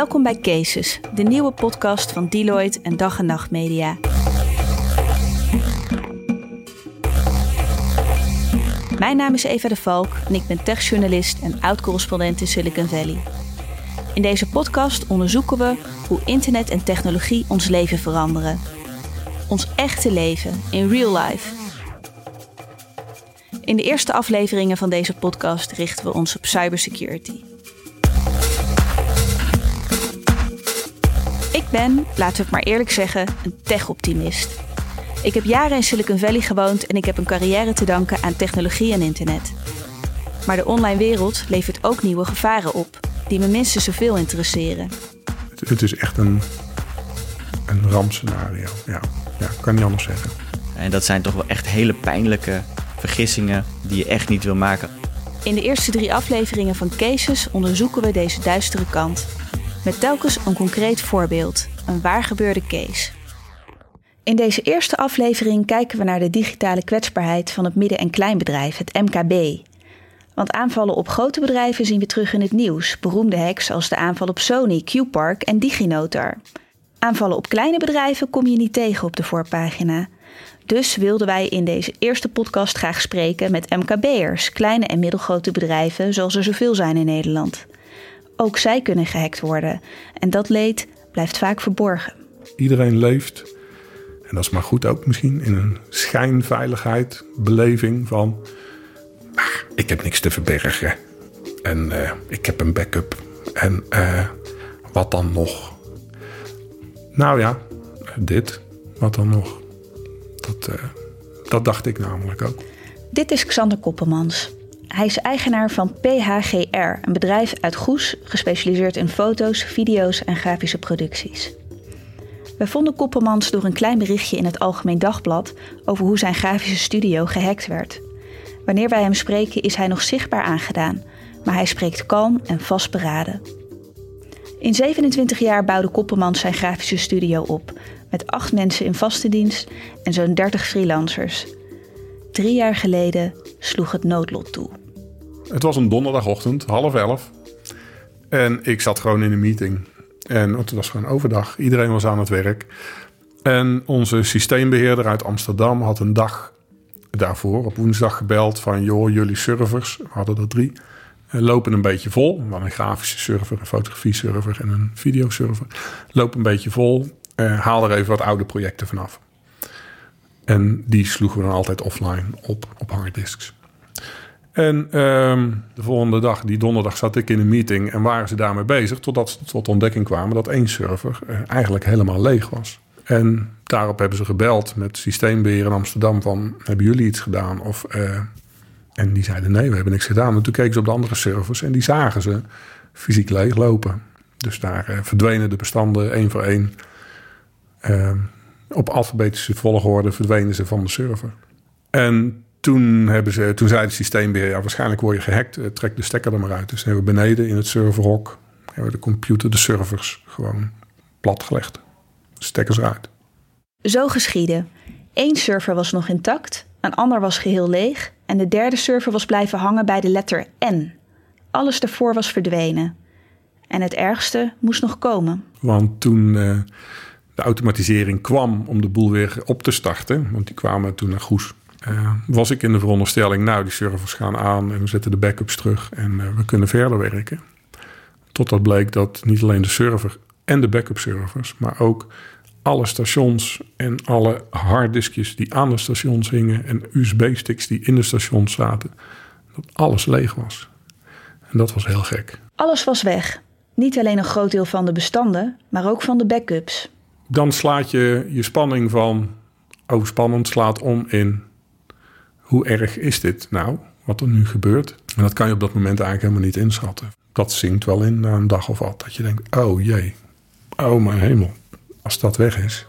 Welkom bij Cases, de nieuwe podcast van Deloitte en Dag en Nacht Media. Mijn naam is Eva de Valk en ik ben techjournalist en oud-correspondent in Silicon Valley. In deze podcast onderzoeken we hoe internet en technologie ons leven veranderen. Ons echte leven in real life. In de eerste afleveringen van deze podcast richten we ons op cybersecurity. Ben, laten we het maar eerlijk zeggen, een tech-optimist. Ik heb jaren in Silicon Valley gewoond en ik heb een carrière te danken aan technologie en internet. Maar de online wereld levert ook nieuwe gevaren op, die me minstens zoveel interesseren. Het, het is echt een, een rampscenario. Ja, ja, kan niet anders zeggen. En dat zijn toch wel echt hele pijnlijke vergissingen die je echt niet wil maken. In de eerste drie afleveringen van Cases onderzoeken we deze duistere kant. Met telkens een concreet voorbeeld, een waargebeurde case. In deze eerste aflevering kijken we naar de digitale kwetsbaarheid van het midden- en kleinbedrijf, het MKB. Want aanvallen op grote bedrijven zien we terug in het nieuws. Beroemde hacks als de aanval op Sony, Q-Park en DigiNotar. Aanvallen op kleine bedrijven kom je niet tegen op de voorpagina. Dus wilden wij in deze eerste podcast graag spreken met MKB'ers, kleine en middelgrote bedrijven zoals er zoveel zijn in Nederland. Ook zij kunnen gehackt worden en dat leed blijft vaak verborgen. Iedereen leeft, en dat is maar goed ook misschien, in een schijnveiligheid, beleving van... "Ah, ik heb niks te verbergen en eh, ik heb een backup en eh, wat dan nog? Nou ja, dit, wat dan nog? Dat, eh, dat dacht ik namelijk ook. Dit is Xander Koppelmans. Hij is eigenaar van PHGR, een bedrijf uit Goes gespecialiseerd in foto's, video's en grafische producties. We vonden Koppelmans door een klein berichtje in het Algemeen Dagblad over hoe zijn grafische studio gehackt werd. Wanneer wij hem spreken is hij nog zichtbaar aangedaan, maar hij spreekt kalm en vastberaden. In 27 jaar bouwde Koppelmans zijn grafische studio op, met acht mensen in vaste dienst en zo'n 30 freelancers. Drie jaar geleden sloeg het noodlot toe. Het was een donderdagochtend, half elf. En ik zat gewoon in een meeting. En het was gewoon overdag. Iedereen was aan het werk. En onze systeembeheerder uit Amsterdam had een dag daarvoor, op woensdag, gebeld van... joh, jullie servers, we hadden er drie, eh, lopen een beetje vol. We hadden een grafische server, een fotografie-server en een videoserver. Lopen een beetje vol. Eh, haal er even wat oude projecten vanaf. En die sloegen we dan altijd offline op, op harddisks. En ehm, de volgende dag, die donderdag, zat ik in een meeting en waren ze daarmee bezig. Totdat ze tot ontdekking kwamen dat één server eh, eigenlijk helemaal leeg was. En daarop hebben ze gebeld met systeembeheer in Amsterdam van... hebben jullie iets gedaan? Of, eh, en die zeiden nee, we hebben niks gedaan. En toen keken ze op de andere servers en die zagen ze fysiek leeg lopen. Dus daar eh, verdwenen de bestanden één voor één. Ehm, op alfabetische volgorde verdwenen ze van de server. En toen, hebben ze, toen zei het systeembeheer, ja, waarschijnlijk word je gehackt, eh, trek de stekker er maar uit. Dus hebben we beneden in het serverhok, hebben we de computer, de servers gewoon platgelegd. Stekkers eruit. Zo geschiedde. Eén server was nog intact, een ander was geheel leeg en de derde server was blijven hangen bij de letter N. Alles daarvoor was verdwenen. En het ergste moest nog komen. Want toen eh, de automatisering kwam om de boel weer op te starten, want die kwamen toen naar Goes, eh, was ik in de veronderstelling, nou die servers gaan aan en we zetten de backups terug en eh, we kunnen verder werken. Totdat bleek dat niet alleen de server en de backup servers, maar ook alle stations en alle harddiskjes die aan de stations hingen en USB-sticks die in de stations zaten, dat alles leeg was. En dat was heel gek. Alles was weg. Niet alleen een groot deel van de bestanden, maar ook van de backups. Dan slaat je je spanning van oh spannend slaat om in hoe erg is dit nou, wat er nu gebeurt. En dat kan je op dat moment eigenlijk helemaal niet inschatten. Dat zinkt wel in na een dag of wat. Dat je denkt, oh jee, oh mijn hemel. Als dat weg is,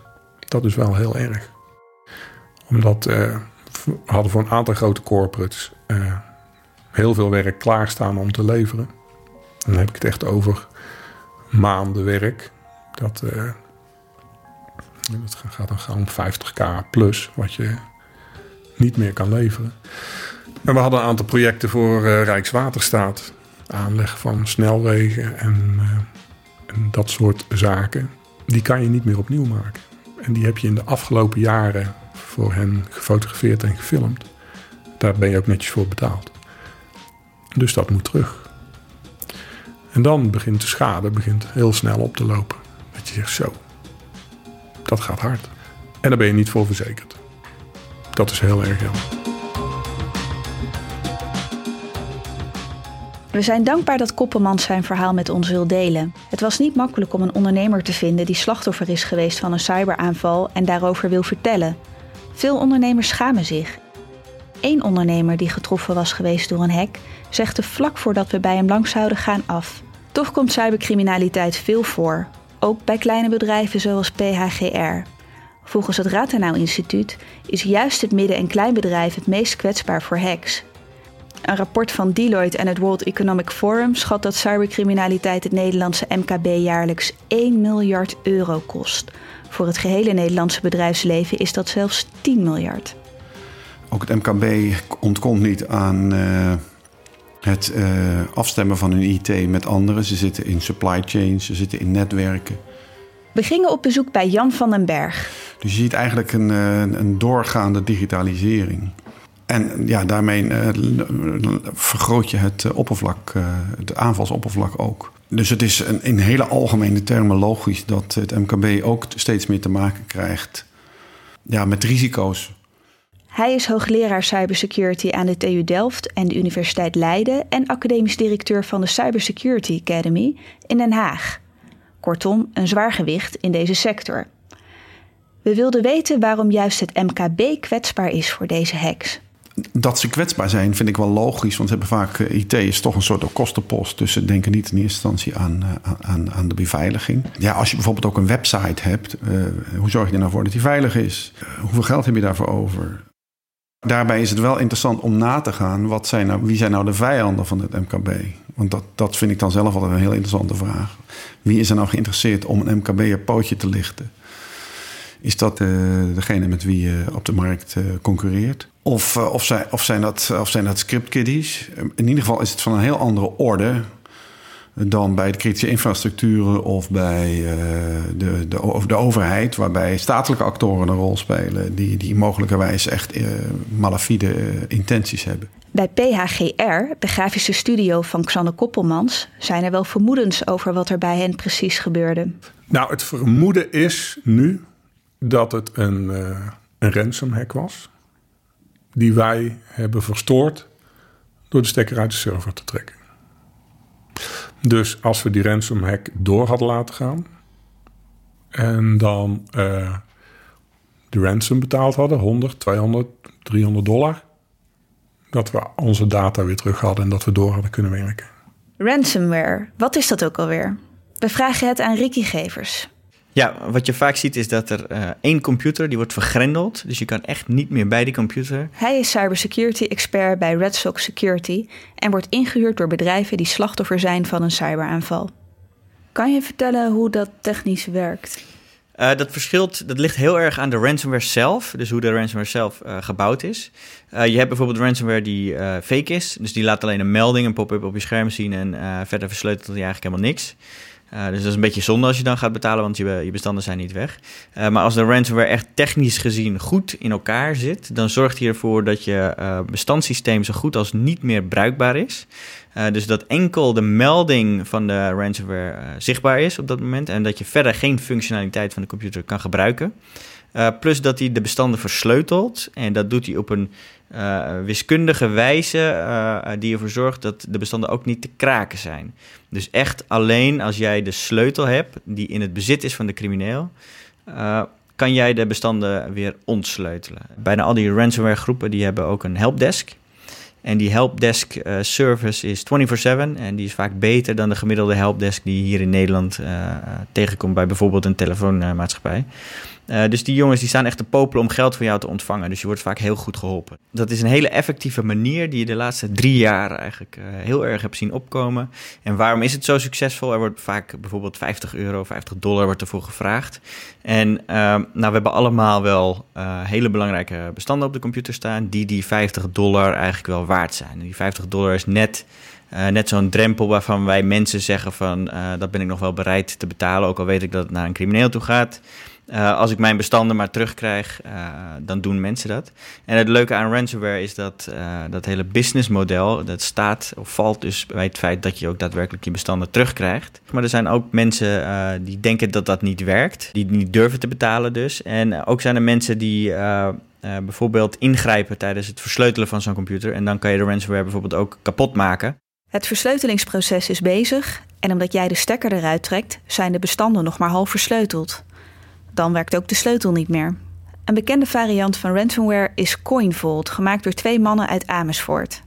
dat is wel heel erg. Omdat eh, we hadden voor een aantal grote corporates eh, heel veel werk klaarstaan om te leveren. En dan heb ik het echt over maanden werk. Dat, eh, dat gaat dan gewoon 50k plus wat je niet meer kan leveren. En we hadden een aantal projecten voor eh, Rijkswaterstaat. Aanleg van snelwegen en en dat soort zaken, die kan je niet meer opnieuw maken. En die heb je in de afgelopen jaren voor hen gefotografeerd en gefilmd. Daar ben je ook netjes voor betaald. Dus dat moet terug. En dan begint de schade begint heel snel op te lopen. Dat je zegt zo, dat gaat hard. En daar ben je niet voor verzekerd. Dat is heel erg jammer. We zijn dankbaar dat Koppelmans zijn verhaal met ons wil delen. Het was niet makkelijk om een ondernemer te vinden die slachtoffer is geweest van een cyberaanval en daarover wil vertellen. Veel ondernemers schamen zich. Eén ondernemer die getroffen was geweest door een hack zegt er vlak voordat we bij hem langs zouden gaan af. Toch komt cybercriminaliteit veel voor, ook bij kleine bedrijven zoals PHGR. Volgens het Rathenau Instituut is juist het midden- en kleinbedrijf het meest kwetsbaar voor hacks. Een rapport van Deloitte en het World Economic Forum schat dat cybercriminaliteit het Nederlandse MKB jaarlijks 1 miljard euro kost. Voor het gehele Nederlandse bedrijfsleven is dat zelfs 10 miljard. Ook het MKB ontkomt niet aan uh, het uh, afstemmen van hun IT met anderen. Ze zitten in supply chains, ze zitten in netwerken. We gingen op bezoek bij Jan van den Berg. Dus je ziet eigenlijk een, een doorgaande digitalisering. En ja, daarmee uh, vergroot je het oppervlak, uh, het aanvalsoppervlak ook. Dus het is een, in hele algemene termen logisch dat het MKB ook steeds meer te maken krijgt ja, met risico's. Hij is hoogleraar cybersecurity aan de TU Delft en de Universiteit Leiden en academisch directeur van de Cybersecurity Academy in Den Haag. Kortom, een zwaar gewicht in deze sector. We wilden weten waarom juist het MKB kwetsbaar is voor deze hacks dat ze kwetsbaar zijn, vind ik wel logisch. Want ze hebben vaak, IT is toch een soort kostenpost. Dus ze denken niet in eerste instantie aan, aan, aan de beveiliging. Ja, als je bijvoorbeeld ook een website hebt, uh, hoe zorg je er nou voor dat die veilig is? Hoeveel geld heb je daarvoor over? Daarbij is het wel interessant om na te gaan, wat zijn nou, wie zijn nou de vijanden van het MKB? Want dat, dat vind ik dan zelf altijd een heel interessante vraag. Wie is er nou geïnteresseerd om een MKB een pootje te lichten? Is dat uh, degene met wie je op de markt concurreert? Of, of, zijn, of, zijn dat, of zijn dat scriptkiddies? In ieder geval is het van een heel andere orde dan bij de kritische infrastructuren of bij uh, de, de, de overheid, waarbij statelijke actoren een rol spelen die, die mogelijkerwijs echt uh, malafide intenties hebben. Bij PHGR, de grafische studio van Xanne Koppelmans, zijn er wel vermoedens over wat er bij hen precies gebeurde. Nou, het vermoeden is nu dat het een, een ransomhack was die wij hebben verstoord door de stekker uit de server te trekken. Dus als we die ransomhack door hadden laten gaan en dan uh, de ransom betaald hadden, 100, 200, 300 dollar, dat we onze data weer terug hadden en dat we door hadden kunnen werken. Ransomware, wat is dat ook alweer? We vragen het aan Ricky Gevers. Ja, wat je vaak ziet is dat er uh, één computer die wordt vergrendeld. Dus je kan echt niet meer bij die computer. Hij is cybersecurity expert bij Red Sox Security en wordt ingehuurd door bedrijven die slachtoffer zijn van een cyberaanval. Kan je vertellen hoe dat technisch werkt? Uh, dat verschilt, dat ligt heel erg aan de ransomware zelf, dus hoe de ransomware zelf uh, gebouwd is. Uh, je hebt bijvoorbeeld ransomware die fake is, dus die laat alleen een melding, een pop-up op je scherm zien en verder versleutelt hij eigenlijk helemaal niks. Uh, dus dat is een beetje zonde als je dan gaat betalen, want je, je bestanden zijn niet weg. Uh, maar als de ransomware echt technisch gezien goed in elkaar zit, dan zorgt hij ervoor dat je uh, bestandssysteem zo goed als niet meer bruikbaar is. dus dat enkel de melding van de ransomware zichtbaar is op dat moment en dat je verder geen functionaliteit van de computer kan gebruiken. plus dat hij de bestanden versleutelt en dat doet hij op een uh, wiskundige wijze uh, die ervoor zorgt dat de bestanden ook niet te kraken zijn. Dus echt alleen als jij de sleutel hebt die in het bezit is van de crimineel, kan jij de bestanden weer ontsleutelen. Bijna al die ransomware groepen die hebben ook een helpdesk. En die helpdesk service is 24/7 en die is vaak beter dan de gemiddelde helpdesk die je hier in Nederland tegenkomt bij bijvoorbeeld een telefoonmaatschappij. Uh, dus die jongens die staan echt te popelen om geld van jou te ontvangen. Dus je wordt vaak heel goed geholpen. Dat is een hele effectieve manier die je de laatste drie jaar eigenlijk uh, heel erg hebt zien opkomen. En waarom is het zo succesvol? Er wordt vaak bijvoorbeeld 50 euro, 50 dollar wordt ervoor gevraagd. En uh, nou, we hebben allemaal wel hele belangrijke bestanden op de computer staan... die die 50 dollar eigenlijk wel waard zijn. Die 50 dollar is net Uh, net zo'n drempel waarvan wij mensen zeggen van dat ben ik nog wel bereid te betalen, ook al weet ik dat het naar een crimineel toe gaat. Uh, als ik mijn bestanden maar terugkrijg, dan doen mensen dat. En het leuke aan ransomware is dat dat hele businessmodel, dat staat of valt dus bij het feit dat je ook daadwerkelijk je bestanden terugkrijgt. Maar er zijn ook mensen die denken dat dat niet werkt, die niet durven te betalen dus. En ook zijn er mensen die bijvoorbeeld ingrijpen tijdens het versleutelen van zo'n computer. En dan kan je de ransomware bijvoorbeeld ook kapot maken. Het versleutelingsproces is bezig en omdat jij de stekker eruit trekt, zijn de bestanden nog maar half versleuteld. Dan werkt ook de sleutel niet meer. Een bekende variant van ransomware is CoinVault, gemaakt door twee mannen uit Amersfoort.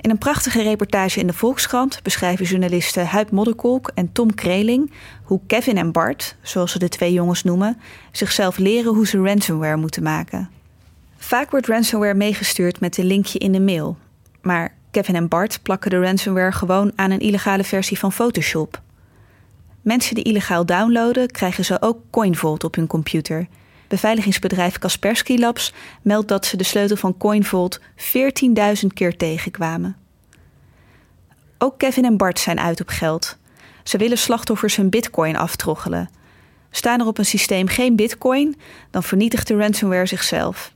In een prachtige reportage in de Volkskrant beschrijven journalisten Huip Modderkolk en Tom Kreling hoe Kevin en Bart, zoals ze de twee jongens noemen, zichzelf leren hoe ze ransomware moeten maken. Vaak wordt ransomware meegestuurd met een linkje in de mail, maar Kevin en Bart plakken de ransomware gewoon aan een illegale versie van Photoshop. Mensen die illegaal downloaden, krijgen ze ook CoinVault op hun computer. Beveiligingsbedrijf Kaspersky Labs meldt dat ze de sleutel van CoinVault 14.000 keer tegenkwamen. Ook Kevin en Bart zijn uit op geld. Ze willen slachtoffers hun bitcoin aftroggelen. Staan er op een systeem geen bitcoin, dan vernietigt de ransomware zichzelf.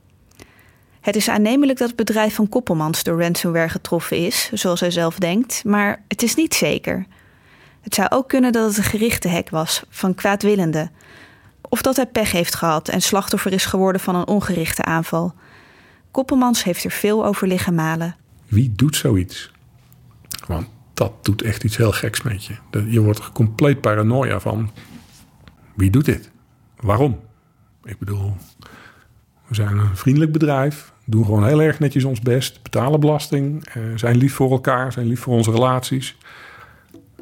Het is aannemelijk dat het bedrijf van Koppelmans door ransomware getroffen is, zoals hij zelf denkt, maar het is niet zeker. Het zou ook kunnen dat het een gerichte hek was van kwaadwillende. Of dat hij pech heeft gehad en slachtoffer is geworden van een ongerichte aanval. Koppelmans heeft er veel over liggen malen. Wie doet zoiets? Want dat doet echt iets heel geks met je. Je wordt er compleet paranoia van. Wie doet dit? Waarom? Ik bedoel, we zijn een vriendelijk bedrijf. Doen gewoon heel erg netjes ons best. Betalen belasting. Eh, zijn lief voor elkaar. Zijn lief voor onze relaties.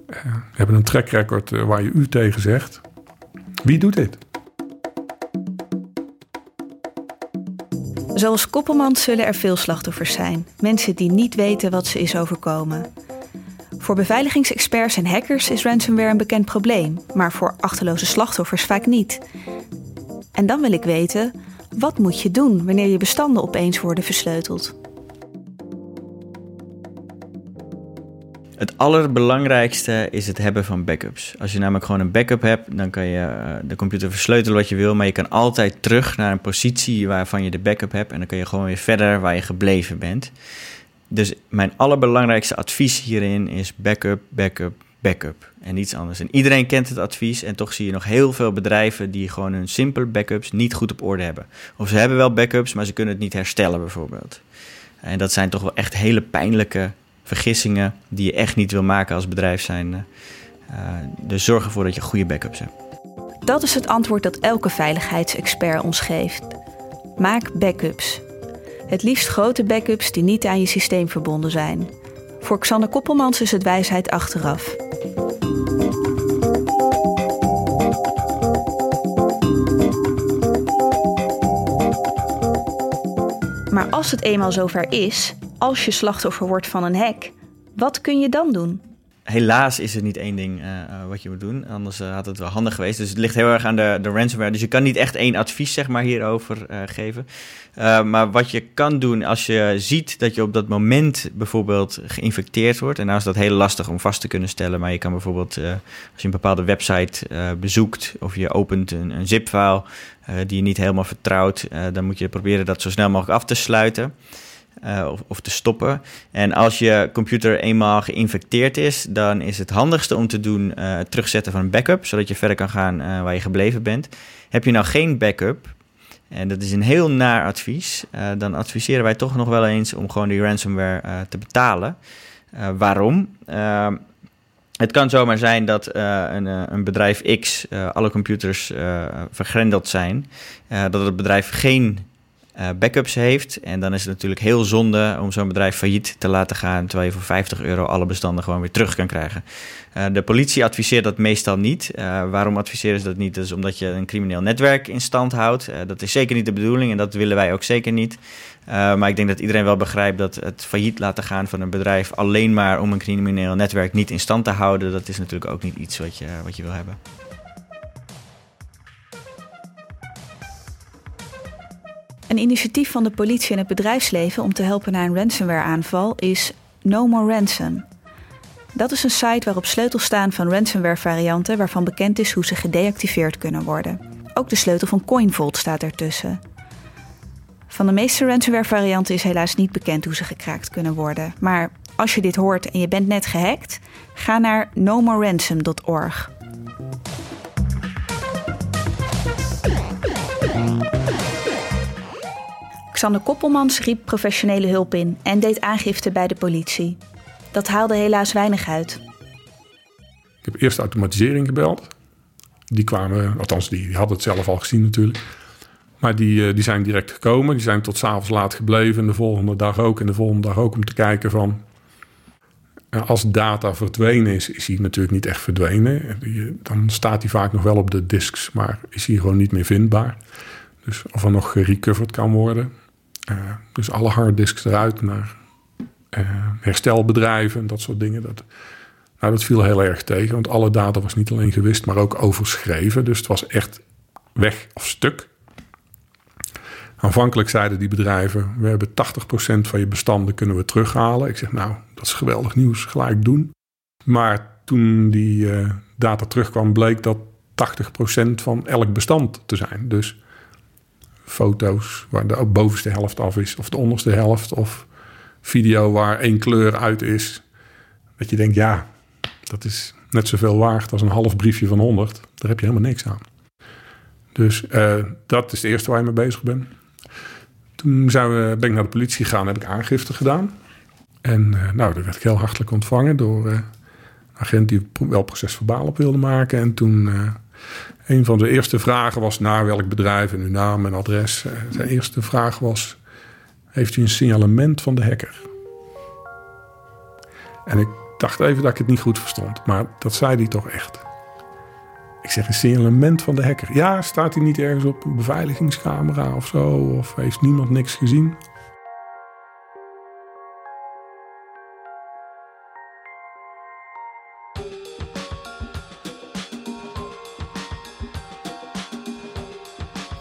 Uh, hebben een track record uh, waar je u tegen zegt. Wie doet dit? Zoals Koppelmans zullen er veel slachtoffers zijn. Mensen die niet weten wat ze is overkomen. Voor beveiligingsexperts en hackers is ransomware een bekend probleem, maar voor achterloze slachtoffers vaak niet. En dan wil ik weten, wat moet je doen wanneer je bestanden opeens worden versleuteld? Het allerbelangrijkste is het hebben van backups. Als je namelijk gewoon een backup hebt, dan kan je eh, de computer versleutelen wat je wil, maar je kan altijd terug naar een positie waarvan je de backup hebt en dan kan je gewoon weer verder waar je gebleven bent. Dus mijn allerbelangrijkste advies hierin is backup, backup, backup en niets anders. En iedereen kent het advies en toch zie je nog heel veel bedrijven die gewoon hun simpele backups niet goed op orde hebben. Of ze hebben wel backups, maar ze kunnen het niet herstellen bijvoorbeeld. En dat zijn toch wel echt hele pijnlijke vergissingen die je echt niet wil maken als bedrijf zijn. Uh, dus zorg ervoor dat je goede backups hebt. Dat is het antwoord dat elke veiligheidsexpert ons geeft. Maak backups. Het liefst grote backups die niet aan je systeem verbonden zijn. Voor Xander Koppelmans is het wijsheid achteraf. Als het eenmaal zover is, als je slachtoffer wordt van een hack, wat kun je dan doen? Helaas is er niet één ding uh, wat je moet doen. Anders uh, had het wel handig geweest. Dus het ligt heel erg aan de, de ransomware. Dus je kan niet echt één advies zeg maar, hierover uh, geven. maar wat je kan doen als je ziet dat je op dat moment bijvoorbeeld geïnfecteerd wordt. En nou is dat heel lastig om vast te kunnen stellen. Maar je kan bijvoorbeeld als je een bepaalde website bezoekt of je opent een, een zip-file die je niet helemaal vertrouwt. dan moet je proberen dat zo snel mogelijk af te sluiten. Uh, of, te stoppen. En als je computer eenmaal geïnfecteerd is, dan is het handigste om te doen uh, het terugzetten van een backup, zodat je verder kan gaan uh, waar je gebleven bent. Heb je nou geen backup, en dat is een heel naar advies, dan adviseren wij toch nog wel eens om gewoon die ransomware te betalen. waarom? Ehm, het kan zomaar zijn dat een, een, bedrijf X alle computers vergrendeld zijn, dat het bedrijf geen uh, backups heeft. En dan is het natuurlijk heel zonde om zo'n bedrijf failliet te laten gaan, terwijl je voor 50 euro alle bestanden gewoon weer terug kan krijgen. Uh, de politie adviseert dat meestal niet. Uh, waarom adviseren ze dat niet? Dat is omdat je een crimineel netwerk in stand houdt. dat is zeker niet de bedoeling en dat willen wij ook zeker niet. maar ik denk dat iedereen wel begrijpt dat het failliet laten gaan van een bedrijf alleen maar om een crimineel netwerk niet in stand te houden, dat is natuurlijk ook niet iets wat je, wat je wil hebben. Een initiatief van de politie en het bedrijfsleven om te helpen na een ransomware-aanval is No More Ransom. Dat is een site waarop sleutels staan van ransomware-varianten waarvan bekend is hoe ze gedeactiveerd kunnen worden. Ook de sleutel van CoinVault staat ertussen. Van de meeste ransomware-varianten is helaas niet bekend hoe ze gekraakt kunnen worden. Maar als je dit hoort en je bent net gehackt, ga naar nomoreransom.org. Xander Koppelmans riep professionele hulp in en deed aangifte bij de politie. Dat haalde helaas weinig uit. Ik heb eerst automatisering gebeld. Die kwamen, althans die, hadden het zelf al gezien natuurlijk. Maar die, eh, die zijn direct gekomen. Die zijn tot s'avonds laat gebleven. En de volgende dag ook. En de volgende dag ook om te kijken van... eh, Als data verdwenen is, is hij natuurlijk niet echt verdwenen. Die- Dan staat hij vaak nog wel op de disks, maar is hij gewoon niet meer vindbaar. Dus of er nog gerecoverd kan worden. Eh, dus alle harddisks eruit naar eh, herstelbedrijven en dat soort dingen. Dat, nou, dat viel heel erg tegen, want alle data was niet alleen gewist, maar ook overschreven. Dus het was echt weg of stuk. Aanvankelijk zeiden die bedrijven: we hebben 80% van je bestanden kunnen we terughalen. Ik zeg, nou, dat is geweldig nieuws, gelijk doen. Maar toen die eh, data terugkwam, bleek dat 80% van elk bestand te zijn. Dus foto's waar de bovenste helft af is, of de onderste helft, of video waar één kleur uit is. Dat je denkt, ja, dat is net zoveel waard als een half briefje van 100. Daar heb je helemaal niks aan. Dus eh, dat is het eerste waar je mee bezig bent. Toen zijn we, ben ik naar de politie gegaan en heb ik aangifte gedaan. En eh, nou, daar werd ik heel hartelijk ontvangen door eh, een agent die wel procesverbaal op wilde maken. En toen, een van de eerste vragen was naar welk bedrijf en uw naam en adres. Eh, zijn eerste vraag was, heeft u een signalement van de hacker? En ik dacht even dat ik het niet goed verstond, maar dat zei hij toch echt. Ik zeg een signalement van de hacker. Ja, staat hij niet ergens op een beveiligingscamera of zo? Of heeft niemand niks gezien?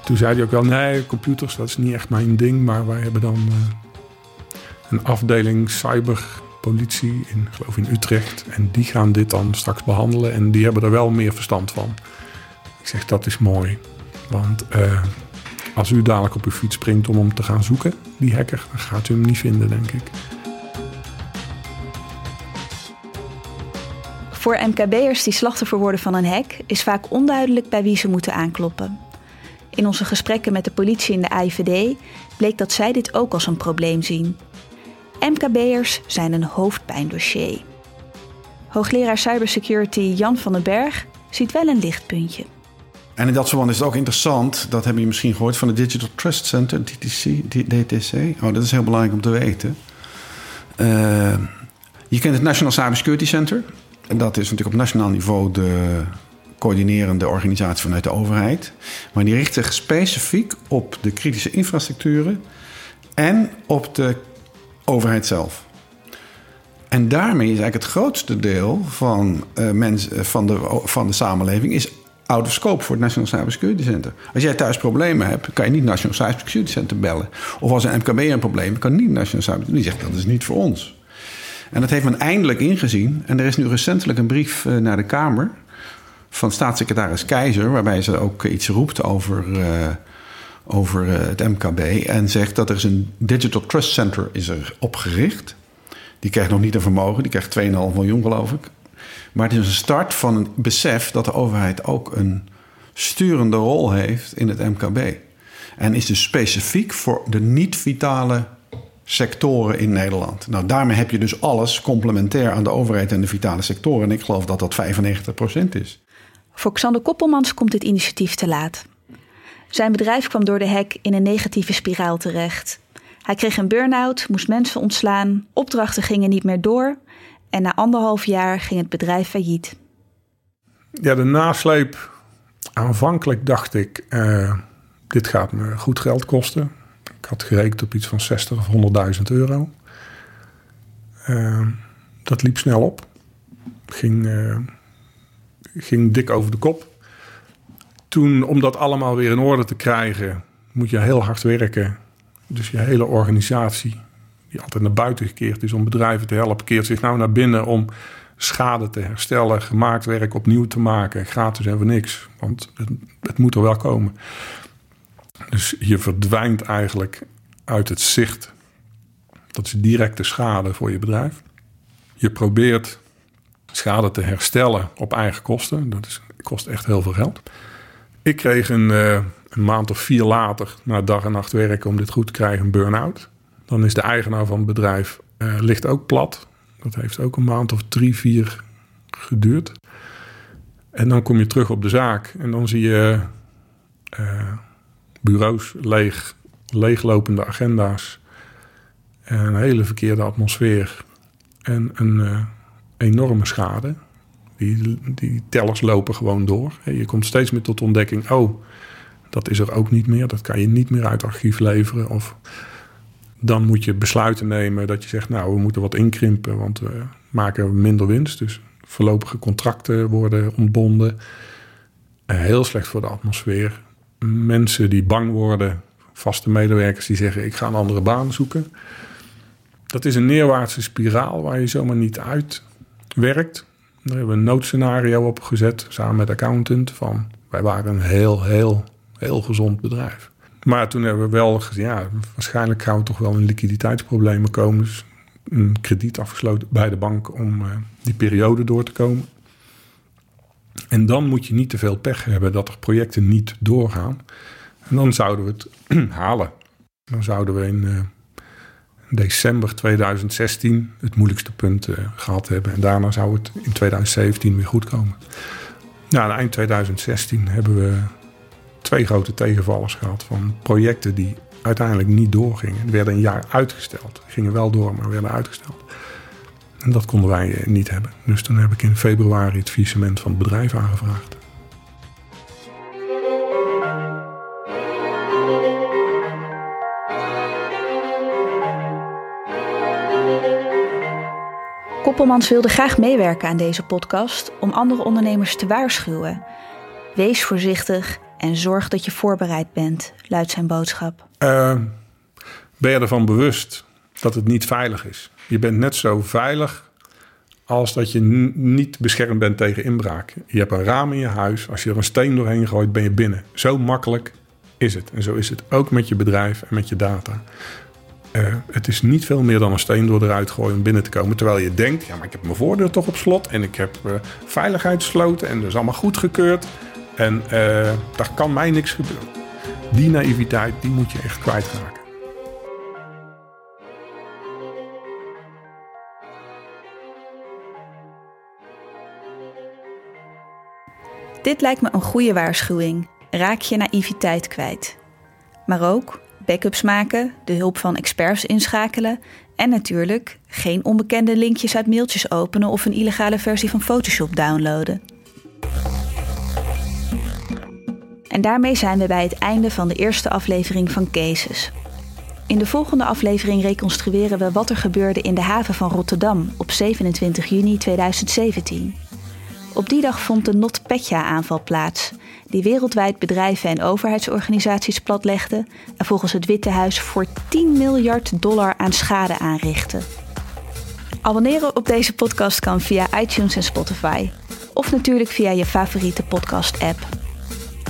Toen zei hij ook wel, nee, computers, dat is niet echt mijn ding. Maar wij hebben dan eh, een afdeling cyberpolitie in, geloof in Utrecht. En die gaan dit dan straks behandelen. En die hebben er wel meer verstand van. Ik zeg, dat is mooi. Want eh, als u dadelijk op uw fiets springt om hem te gaan zoeken, die hacker, dan gaat u hem niet vinden, denk ik. Voor MKB'ers die slachtoffer worden van een hack is vaak onduidelijk bij wie ze moeten aankloppen. In onze gesprekken met de politie en de AIVD bleek dat zij dit ook als een probleem zien. MKB'ers zijn een hoofdpijndossier. Hoogleraar cybersecurity Jan van den Berg ziet wel een lichtpuntje. En in dat verband is het ook interessant, dat hebben je misschien gehoord van het Digital Trust Center, DTC, DTC. Oh, dat is heel belangrijk om te weten. Uh, je kent het National Cybersecurity Center. En dat is natuurlijk op nationaal niveau de coördinerende organisatie vanuit de overheid. Maar die richt zich specifiek op de kritische infrastructuren en op de overheid zelf. En daarmee is eigenlijk het grootste deel van, uh, mensen, van, de, van de samenleving is out of scope voor het National Cybersecurity Center. Als jij thuis problemen hebt, kan je niet het National Cybersecurity Center bellen. Of als een MKB een probleem kan niet het National Cybersecurity Die zegt dat is niet voor ons. En dat heeft men eindelijk ingezien. En er is nu recentelijk een brief uh, naar de Kamer van staatssecretaris Keizer, waarbij ze ook iets roept over, uh, over uh, het MKB. En zegt dat er is een Digital Trust Center is er opgericht. Die krijgt nog niet een vermogen, die krijgt 2,5 miljoen geloof ik. Maar het is een start van een besef dat de overheid ook een sturende rol heeft in het MKB. En is dus specifiek voor de niet-vitale sectoren in Nederland. Nou, daarmee heb je dus alles complementair aan de overheid en de vitale sectoren. En ik geloof dat dat 95% is. Voor Xander Koppelmans komt dit initiatief te laat. Zijn bedrijf kwam door de hack in een negatieve spiraal terecht. Hij kreeg een burn-out, moest mensen ontslaan, opdrachten gingen niet meer door en na anderhalf jaar ging het bedrijf failliet. Ja, de nasleep. Aanvankelijk dacht ik, uh, dit gaat me goed geld kosten. Ik had gerekend op iets van 60 of 100.000 euro. Uh, dat liep snel op. Ging, uh, ging dik over de kop. Toen, om dat allemaal weer in orde te krijgen, moet je heel hard werken. Dus je hele organisatie, die altijd naar buiten gekeerd is om bedrijven te helpen, keert zich nou naar binnen om schade te herstellen, gemaakt werk opnieuw te maken, gratis en voor niks. Want het, het moet er wel komen. Dus je verdwijnt eigenlijk uit het zicht. Dat is directe schade voor je bedrijf. Je probeert schade te herstellen op eigen kosten. Dat is, kost echt heel veel geld. Ik kreeg een, uh, een maand of vier later, na dag en nacht werken om dit goed te krijgen, een burn-out. Dan is de eigenaar van het bedrijf uh, ligt ook plat. Dat heeft ook een maand of drie, vier geduurd. En dan kom je terug op de zaak en dan zie je uh, bureaus leeg, leeglopende agenda's, een hele verkeerde atmosfeer en een enorme schade. Die, die tellers lopen gewoon door. Je komt steeds meer tot ontdekking: oh, dat is er ook niet meer. Dat kan je niet meer uit archief leveren. Of dan moet je besluiten nemen dat je zegt: nou, we moeten wat inkrimpen, want we maken minder winst. Dus voorlopige contracten worden ontbonden. heel slecht voor de atmosfeer. Mensen die bang worden, vaste medewerkers die zeggen: ik ga een andere baan zoeken. Dat is een neerwaartse spiraal waar je zomaar niet uit werkt. Daar hebben we een noodscenario op gezet samen met accountant. Van wij waren een heel, heel, heel gezond bedrijf. Maar toen hebben we wel gezien, ja, waarschijnlijk gaan we toch wel in liquiditeitsproblemen komen. Dus een krediet afgesloten bij de bank om uh, die periode door te komen. En dan moet je niet te veel pech hebben dat er projecten niet doorgaan. En dan zouden we het halen. Dan zouden we in uh, december 2016 het moeilijkste punt uh, gehad hebben. En daarna zou het in 2017 weer goed komen. Nou, eind 2016 hebben we twee grote tegenvallers gehad van projecten die uiteindelijk niet doorgingen. Die werden een jaar uitgesteld. Gingen wel door, maar werden uitgesteld. En dat konden wij eh, niet hebben. Dus toen heb ik in februari het faillissement van het bedrijf aangevraagd. Koppelmans wilde graag meewerken aan deze podcast om andere ondernemers te waarschuwen. Wees voorzichtig en zorg dat je voorbereid bent, luidt zijn boodschap. Uh, ben je ervan bewust dat het niet veilig is? Je bent net zo veilig als dat je niet beschermd bent tegen inbraak. Je hebt een raam in je huis. Als je er een steen doorheen gooit, ben je binnen. Zo makkelijk is het. En zo is het ook met je bedrijf en met je data. Uh, het is niet veel meer dan een steen door eruit gooien om binnen te komen. Terwijl je denkt, ja, maar ik heb mijn voordeur toch op slot. En ik heb uh, veiligheidssloten en dat is allemaal goedgekeurd. En uh, daar kan mij niks gebeuren. Die naïviteit, die moet je echt kwijtraken. Dit lijkt me een goede waarschuwing. Raak je naïviteit kwijt. Maar ook backups maken, de hulp van experts inschakelen en natuurlijk geen onbekende linkjes uit mailtjes openen of een illegale versie van Photoshop downloaden. En daarmee zijn we bij het einde van de eerste aflevering van Cases. In de volgende aflevering reconstrueren we wat er gebeurde in de haven van Rotterdam op 27 juni 2017. Op die dag vond de NotPetya-aanval plaats, die wereldwijd bedrijven en overheidsorganisaties platlegde en volgens het Witte Huis voor 10 miljard dollar aan schade aanrichtte. Abonneren op deze podcast kan via iTunes en Spotify, of natuurlijk via je favoriete podcast-app.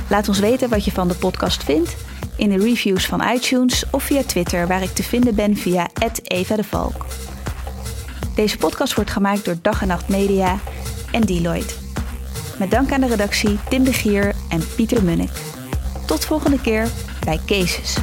Laat ons weten wat je van de podcast vindt in de reviews van iTunes of via Twitter, waar ik te vinden ben via Eva de Valk. Deze podcast wordt gemaakt door Dag en Nacht Media en Deloitte. Met dank aan de redactie Tim de Gier en Pieter Munnik. Tot volgende keer bij Cases.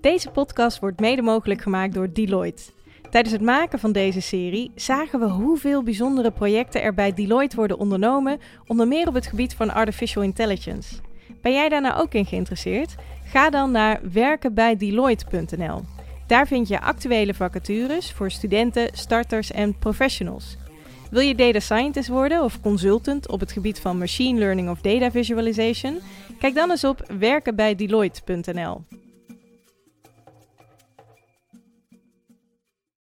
Deze podcast wordt mede mogelijk gemaakt door Deloitte. Tijdens het maken van deze serie zagen we hoeveel bijzondere projecten er bij Deloitte worden ondernomen, onder meer op het gebied van artificial intelligence. Ben jij daar nou ook in geïnteresseerd? Ga dan naar werkenbijdeloitte.nl. Daar vind je actuele vacatures voor studenten, starters en professionals. Wil je data scientist worden of consultant op het gebied van machine learning of data visualization? Kijk dan eens op werkenbijdeloitte.nl.